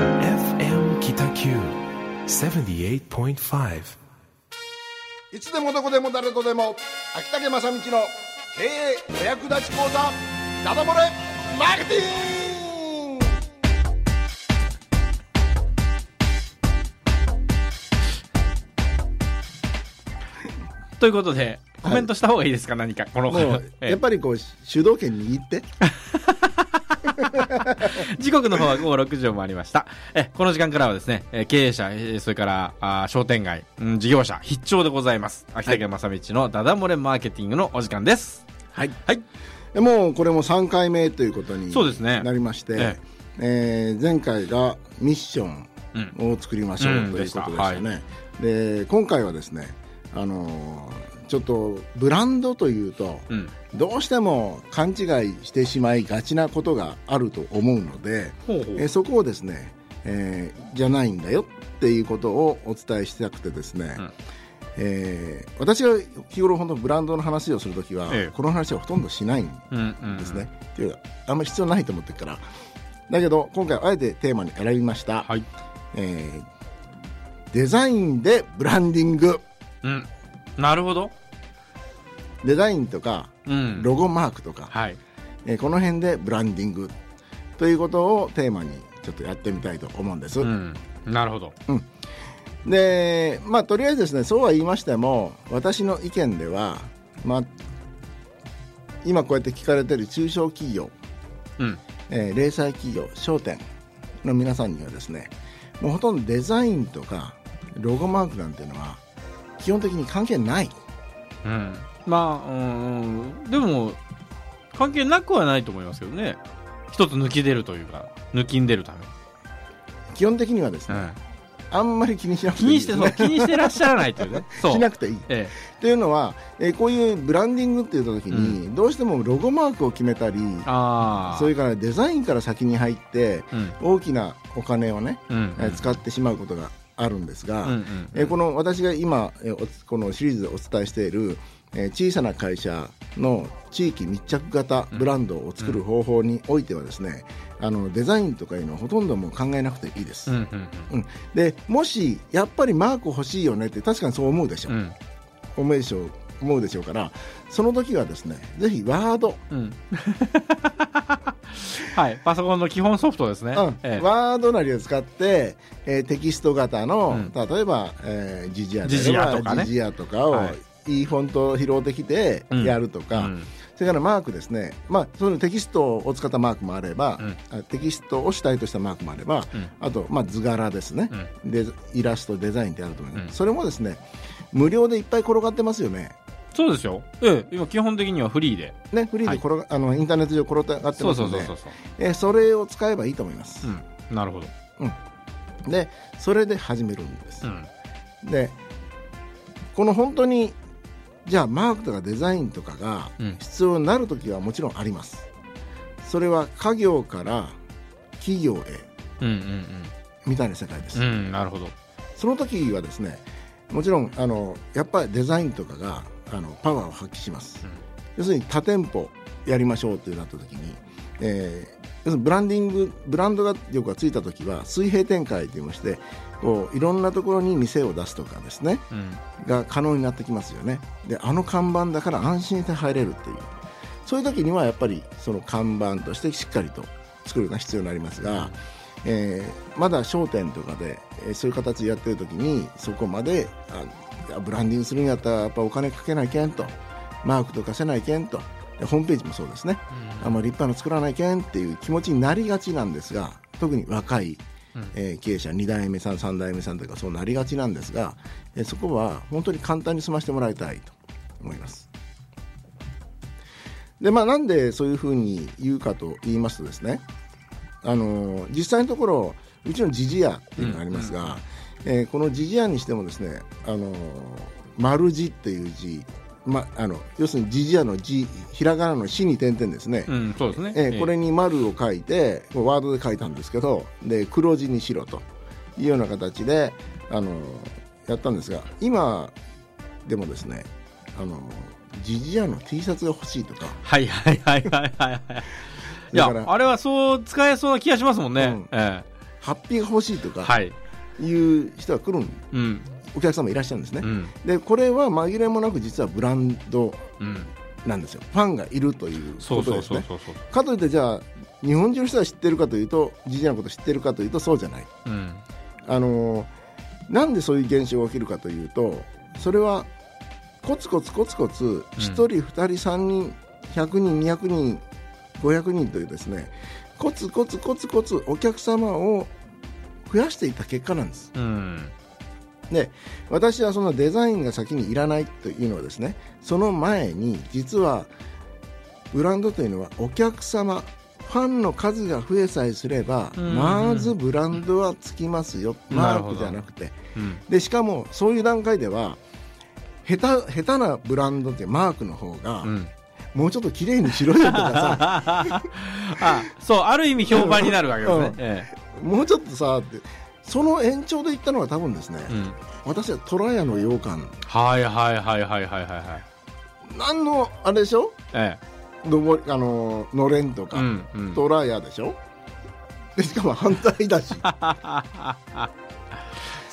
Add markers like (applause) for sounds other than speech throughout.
FM Kitaki 78.5いつでもどこでも誰とでも秋竹正道の経営お役立ち講座ダダ漏れマーケティング!ということで、コメントした方がいいですか、何か、この、もうええ。やっぱりこう主導権握って (laughs) (laughs) 時刻の方は午後6時を回りました。え、この時間からはですね、え経営者、えーそれから、あー商店街、うん、事業者、必聴でございます。秋竹正道のダダ漏れマーケティングのお時間です。はいはい。もうこれも3回目ということになりまして、ええー前回がミッションを作りましょううんということでしたうんね、で今回はですね、あのーちょっとブランドというと、うん。どうしても勘違いしてしまいがちなことがあると思うので、ほえーそこをですね、えーじゃないんだよっていうことをお伝えしたくてですね、うんえー私が日頃本当ブランドの話をするときは、ええこの話はほとんどしないんうんうん。ですね、っていうかあんまり必要ないと思ってるからだけど今回あえてテーマに選びました、はい。えーデザインでブランディングうん。なるほど。デザインとかうん。ロゴマークとか、はい。えーこの辺でブランディングということをテーマにちょっとやってみたいと思うんです、うん。なるほど。でまあとりあえずですねそうは言いましても私の意見ではまあ今こうやって聞かれている中小企業、うん。えー零細企業商店の皆さんにはですねもうほとんどデザインとかロゴマークなんていうのは基本的に関係ないうん。まあ、うんうん。でも、関係なくはないと思いますけどね。一つ抜き出るというか、抜きん出るために。基本的にはですね、うん。あんまり気にしなくて気にして、いいですねそう、(laughs) 気にしてらっしゃらないというね。(laughs) そう。しなくていいえというのは、えーこういうブランディングって言った時に、どうしてもロゴマークを決めたりえ。ああ。それからデザインから先に入ってうん。大きなお金をね、うん。えー使ってしまうことがあるんですが、うんうん。えーこの私が今、えこのシリーズでお伝えしている、えー小さな会社の地域密着型ブランドを作る方法においてはですね、あのデザインとかいうのはほとんどもう考えなくていいです、うんうんうんでもしやっぱりマーク欲しいよねって確かにそう思うでしょ、うん。うん。思うでしょう思うでしょうからその時はですねぜひワード、うん。(laughs) はい。パソコンの基本ソフトですね。うん。ええ。ワードなりを使って、えーテキスト型の、うん。例えば、えー、ジジアジジアとかね。ジジアとかを、はい。い、いフォントを拾ってきてうん。やるとか、うん。それからマークですね、まあ、そのテキストを使ったマークもあれば、テキストを主体としたマークもあれば、うん。あと、まあ、図柄ですね、でイラストデザインってあると思います、うん。それもですね無料でいっぱい転がってますよねそうですよ。ええ。今基本的にはフリーで。ねフリーで転が、あのインターネット上転がってますのでそうそうそうそう。えーそれを使えばいいと思います、うん。なるほど。でそれで始めるんです、うん。でこの本当にじゃあマークとかデザインとかがうん必要になる時はもちろんありますそれは家業から企業へうんうんみたいな世界です、うん。うん、なるほど。その時はですねもちろんあのやっぱりデザインとかがあのパワーを発揮します、うん。要するに多店舗やりましょうってなった時に、えー要するにブランディングブランドが力がついた時は水平展開といいましてこういろんなところに店を出すとかですねうん。が可能になってきますよね。であの看板だから安心して入れるっていう。そういう時にはやっぱりその看板としてしっかりと作るのが必要になりますが、えーまだ商店とかで、えーそういう形でやってる時にそこまであブランディングするんやったらやっぱお金かけないけんと。マークとかせないけんと。でホームページもそうですね。あんまり立派なの作らないけんっていう気持ちになりがちなんですが特に若い、うん。えー経営者2代目さん3代目さんとかそうなりがちなんですが、えーそこは本当に簡単に済ましてもらいたいと思います。でまあなんでそういうふうに言うかと言いますとですねあのー実際のところうちのジジアっていうのがありますが、えーこのジジアにしてもですねあのー丸字っていう字ま、あの要するにジジアの字ひらがなの「し」に点々ですね、うん、そうですね。えーこれに丸を書いてワードで書いたんですけどで黒字にしろというような形であのやったんですが今でもですねあのジジアの T シャツが欲しいとかはいはいはいはいはいはい。(laughs) いやあれはそう使えそうな気がしますもんね。うんえハッピーが欲しいとかはい。いう人が来るうん。お客様いらっしゃるんですね、うん。でこれは紛れもなく実はブランドうん。なんですよファンがいるということですね。かといってじゃあ日本中の人は知ってるかというとジジイのこと知ってるかというとそうじゃないうん。あのーなんでそういう現象が起きるかというとそれはコツコツコツコツ1人、2人、3人、100人、200人、500人というですねコツコツコツコツお客様を増やしていった結果なんです。うん。で私はそのデザインが先にいらないというのはですねその前に実はブランドというのはお客様ファンの数が増えさえすれば、うん。まずブランドはつきますよ、なマークじゃなくて。うん。でしかもそういう段階では下手下手なブランドってマークの方が、うん。もうちょっと綺麗にしろよとかさ。(laughs) あ、そう、ある意味評判になるわけですねもうちょっとさってその延長で言ったのは多分ですね、え。うん。私は虎屋の羊羹はいはいはいはいはいはいはい。何のあれでしょ？えのぼりあののれんとえ。か、うんうん。虎屋でしょ？でしかも反対だし (laughs)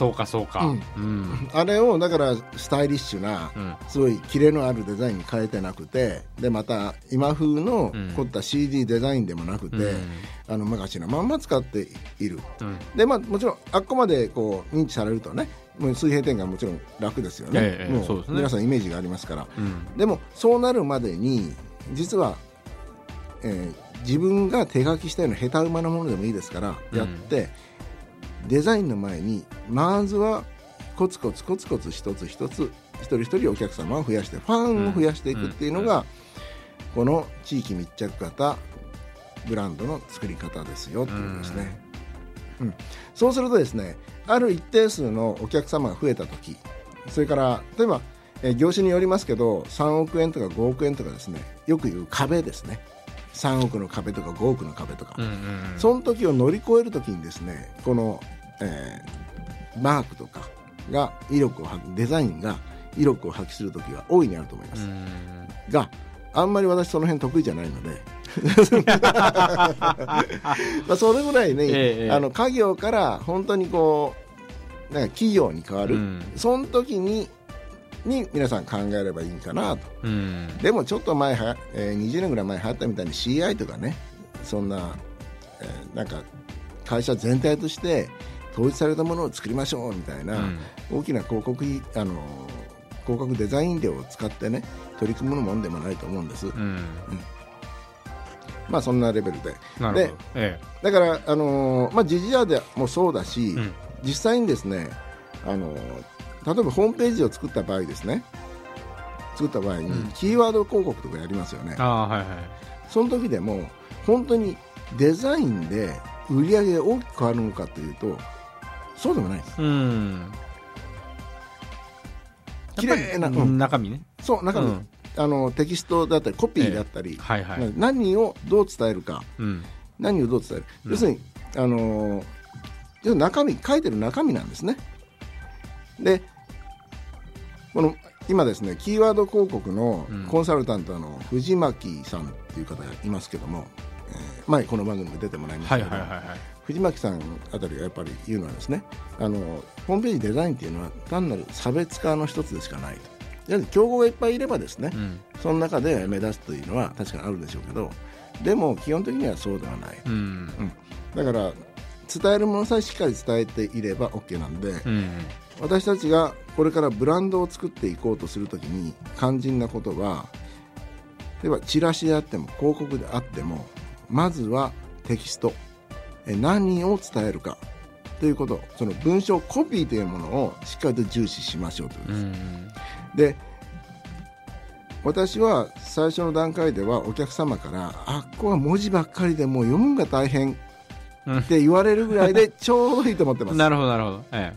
そうかそうか。うん。あれをだからスタイリッシュなうん。すごいキレのあるデザインに変えてなくてでまた今風のうん凝った CD デザインでもなくて、あの昔のまんま使っているうん。でまあもちろんあっこまでこう認知されるとねもう水平点がもちろん楽ですよね,、ええもそうね皆さんイメージがありますからうん。でもそうなるまでに実は、えー自分が手書きしたような下手馬のものでもいいですからうんやって、デザインの前にまずはコツコツコツコツ一つ一つ一人一人お客様を増やしてファンを増やしていくっていうのが、この地域密着型ブランドの作り方ですよっていうことですね、うん。そうするとですねある一定数のお客様が増えた時それから例えば、えー業種によりますけど3億円とか5億円とかですねよく言う壁ですね。3億の壁とか5億の壁とか、うんうん。その時を乗り越える時にですねこの、えーマークとかが威力をデザインが威力を発揮する時は大いにあると思います、うん。があんまり私その辺得意じゃないので。(laughs) まあそれぐらいね、ええええ。あの家業から本当にこうなんか企業に変わる、うん。その時にに皆さん考えればいいかなと。うん。でもちょっと前は、えー20年ぐらい前流行ったみたいに CI とかねそんな、えーなんか会社全体として統一されたものを作りましょうみたいな、うん大きな広告費あの広告デザイン料を使ってね取り組むもんでもないと思うんです、うん。まあそんなレベルでなるほど。えだからあのーまあジジアでもそうだし、え。うん。実際にですねあのー例えばホームページを作った場合ですね作った場合に、うんキーワード広告とかやりますよねああ、はいはい。その時でも本当にデザインで売り上げが大きく変わるのかというとそうでもない。ですうん。綺麗な、ううん。ん中身ね。そう中身、うん。あのテキストだったりコピーだったり、はいはい。まあ何をどう伝えるか。うん。何をどう伝える、うん。要するにあの中身書いてる中身なんですね。でこの今ですねキーワード広告のうん。コンサルタントの藤巻さんっていう方がいますけども、えー前この番組に出てもらいましたはいけど、はいはいはい。藤巻さんあたりがやっぱり言うのはですねあのホームページデザインっていうのは単なる差別化の一つでしかないとやはり競合がいっぱいいればですね、うん。その中で目立つというのは確かにあるでしょうけどでも基本的にはそうではないうん。だから伝えるものさえしっかり伝えていれば OK なんで、うん。私たちがこれからブランドを作っていこうとするときに肝心なことは例えばチラシであっても広告であってもまずはテキストえ何を伝えるかということその文章コピーというものをしっかりと重視しましょうということです、うん。で私は最初の段階ではお客様からあっこは文字ばっかりでもう読むのが大変って言われるぐらいで (laughs) ちょうどいいと思ってますなるほどなるほど。え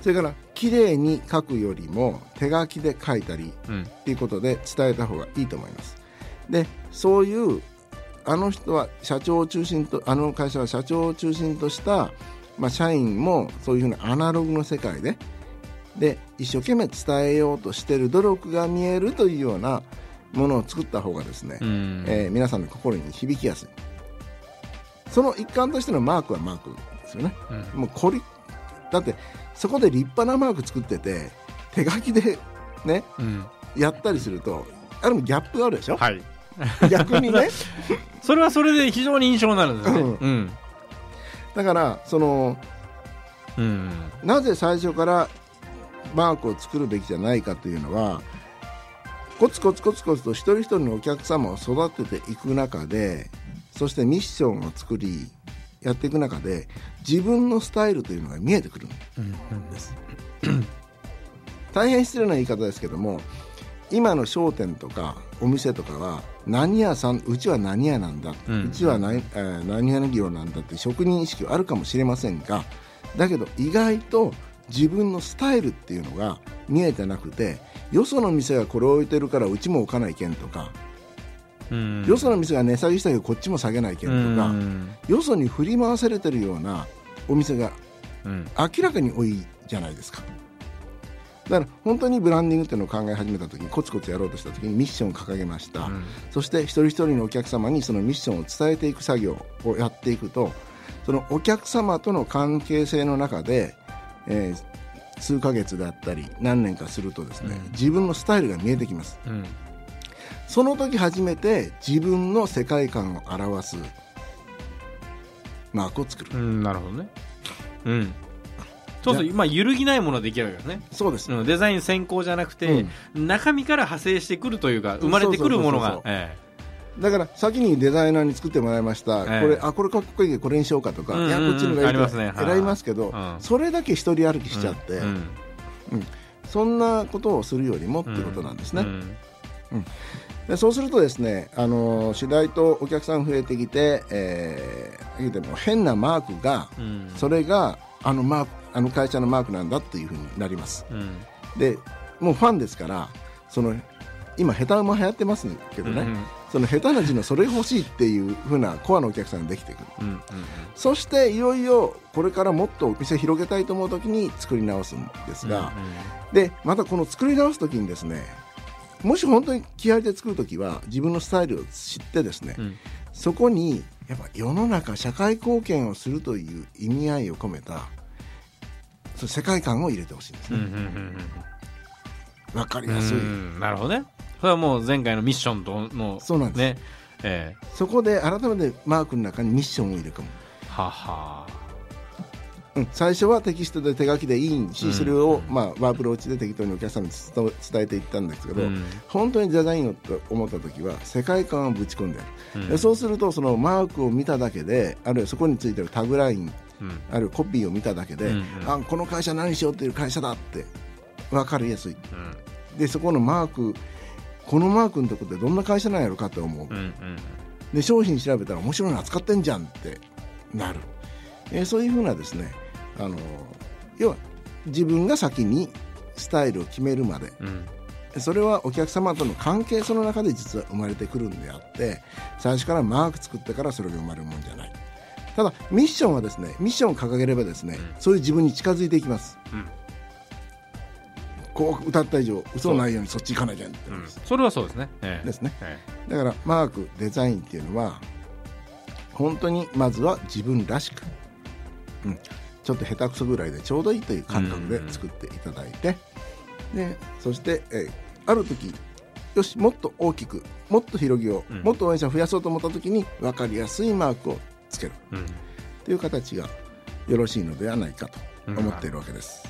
それから綺麗に書くよりも手書きで書いたりえ。うん。っていうことで伝えた方がいいと思いますでそういうあの人は社長を中心とあの会社は社長を中心とした、まあ、社員もそういうふうなアナログの世界でで一生懸命伝えようとしている努力が見えるというようなものを作った方がですね、うん。えー皆さんの心に響きやすい。その一環としてのマークはマークですよね。うん。もうこりだってそこで立派なマーク作ってて手書きでねうん。やったりするとある意味ギャップがあるでしょ？はい。逆にね (laughs) それはそれで非常に印象になるんですね。うん。うん。だからそのうん。なぜ最初からマークを作るべきじゃないかというのはコツコツコツコツと一人一人のお客様を育てていく中でそしてミッションを作りやっていく中で自分のスタイルというのが見えてくるんです。大変失礼な言い方ですけども今の商店とかお店とかは何屋さんうちは何屋なんだ、ううんちは何,、えー何屋の業なんだって職人意識はあるかもしれませんがだけど意外と自分のスタイルっていうのが見えてなくてよその店がこれを置いてるからうちも置かないけんとか、うん。よその店が値下げしたけどこっちも下げないけんとか、うん。よそに振り回されてるようなお店がうん。明らかに多いじゃないですかだから本当にブランディングっていうのを考え始めた時にコツコツやろうとした時にミッションを掲げました、うん。そして一人一人のお客様にそのミッションを伝えていく作業をやっていくとそのお客様との関係性の中で、えー数ヶ月であったり何年かするとですね、うん。自分のスタイルが見えてきます。うん。その時初めて自分の世界観を表すマークを作る、うんなるほどね。うんそうするとまあ揺るぎないものができるわけですね。そうです、うんデザイン先行じゃなくて、中身から派生してくるというか生まれてくるものそうそうそうそう。がえ。だから先にデザイナーに作ってもらいました、ええ。これあこれかっこいいこれにしようかとか、うんうんうん。いやこっちのがいいとか選びますけど、うん。それだけ一人歩きえしちゃって、うん。そんなことをするよりもっていうことなんですね、うんでそうするとですねあの次第とお客さん増えてきて、えー、でも変なマークがうん。それがあのマークあの会社のマークなんだっていうふうになります。うん。でもうファンですからその今下手馬流行ってますけどね、うんその下手な字のそれ欲しいっていうふうなコアなお客さんができてくる。うんうんそしていよいよこれからもっとお店広げたいと思う時に作り直すんですが、でまたこの作り直す時にですねもし本当に気合で作る時は自分のスタイルを知ってですね、うんうん。そこにやっぱ世の中社会貢献をするという意味合いを込めたそう世界観を入れてほしいんですね、わかりうんやすい、うんなるほどね。それはもう前回のミッションとのそうなんです。ね。ええ。そこで改めてマークの中にミッションを入れ込む、はは。うん、最初はテキストで手書きでいいし、うんそれを、まあ、ワープローチで適当にお客さんに伝えていったんですけど、うん。本当にデザインをと思った時は世界観をぶち込んでやる、うん。でそうするとそのマークを見ただけであるいはそこについてるタグラインうんあるコピーを見ただけで、あこの会社何しようっていう会社だって分かりやすい。うん。でそこのマークこのマークのとこってどんな会社なんやろかと思う、で商品調べたら面白いの扱ってんじゃんってなる、えーそういうふうなですねあの要は自分が先にスタイルを決めるまでうん。それはお客様との関係その中で実は生まれてくるんであって最初からマーク作ってからそれが生まれるもんじゃないただミッションはですねミッションを掲げればですね、うん。そういう自分に近づいていきます、うん。こう歌った以上嘘ないようにそっち行かなきゃってなうん。それはそうですね。ええ。ですね。えだからマークデザインっていうのは本当にまずは自分らしく、うん、ちょっと下手くそぐらいでちょうどいいという感覚で作っていただいて、でそして、えーある時よしもっと大きくもっと広げよう、うん。もっと応援者を増やそうと思った時に分かりやすいマークをつける。えうん。という形がよろしいのではないかと思っているわけです。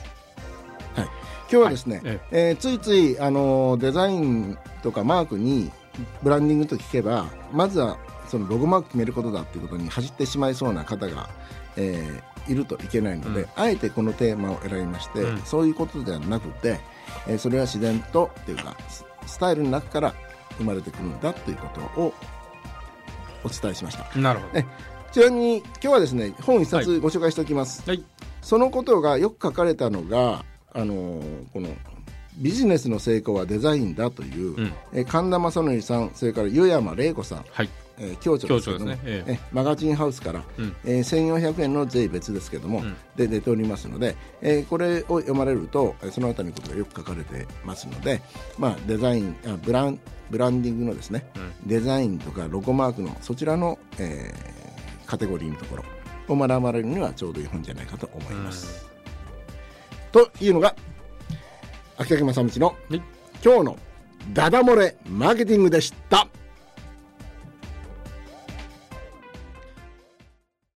はい、今日はですね、はい。えーついつい、あのーデザインとかマークにブランディングと聞けばまずはそのロゴマーク決めることだっていうことに走ってしまいそうな方が、えーいるといけないので、うん。あえてこのテーマを選びまして、うん。そういうことではなくて、えーそれは自然とっていうかススタイルの中から生まれてくるんだということをお伝えしました。なるほど。えちなみに今日はですね本一冊ご紹介しておきます、はい。そのことがよく書かれたのがあのーこのビジネスの成功はデザインだという、うん。え神田正則さんそれから湯山玲子さん、はい。えー、教著ですけどもね。ええ。マガジンハウスから、うん。えー1400円の税別ですけども、うん。で出ておりますので、えーこれを読まれるとえーそのあたりのことがよく書かれてますので、まあ、デザインあブランブランディングのですね、うん。デザインとかロゴマークのそちらの、えーカテゴリーのところを学ばれるにはちょうどいい本じゃないかと思います。というのが秋竹正道のはい今日のダダ漏れマーケティングでした。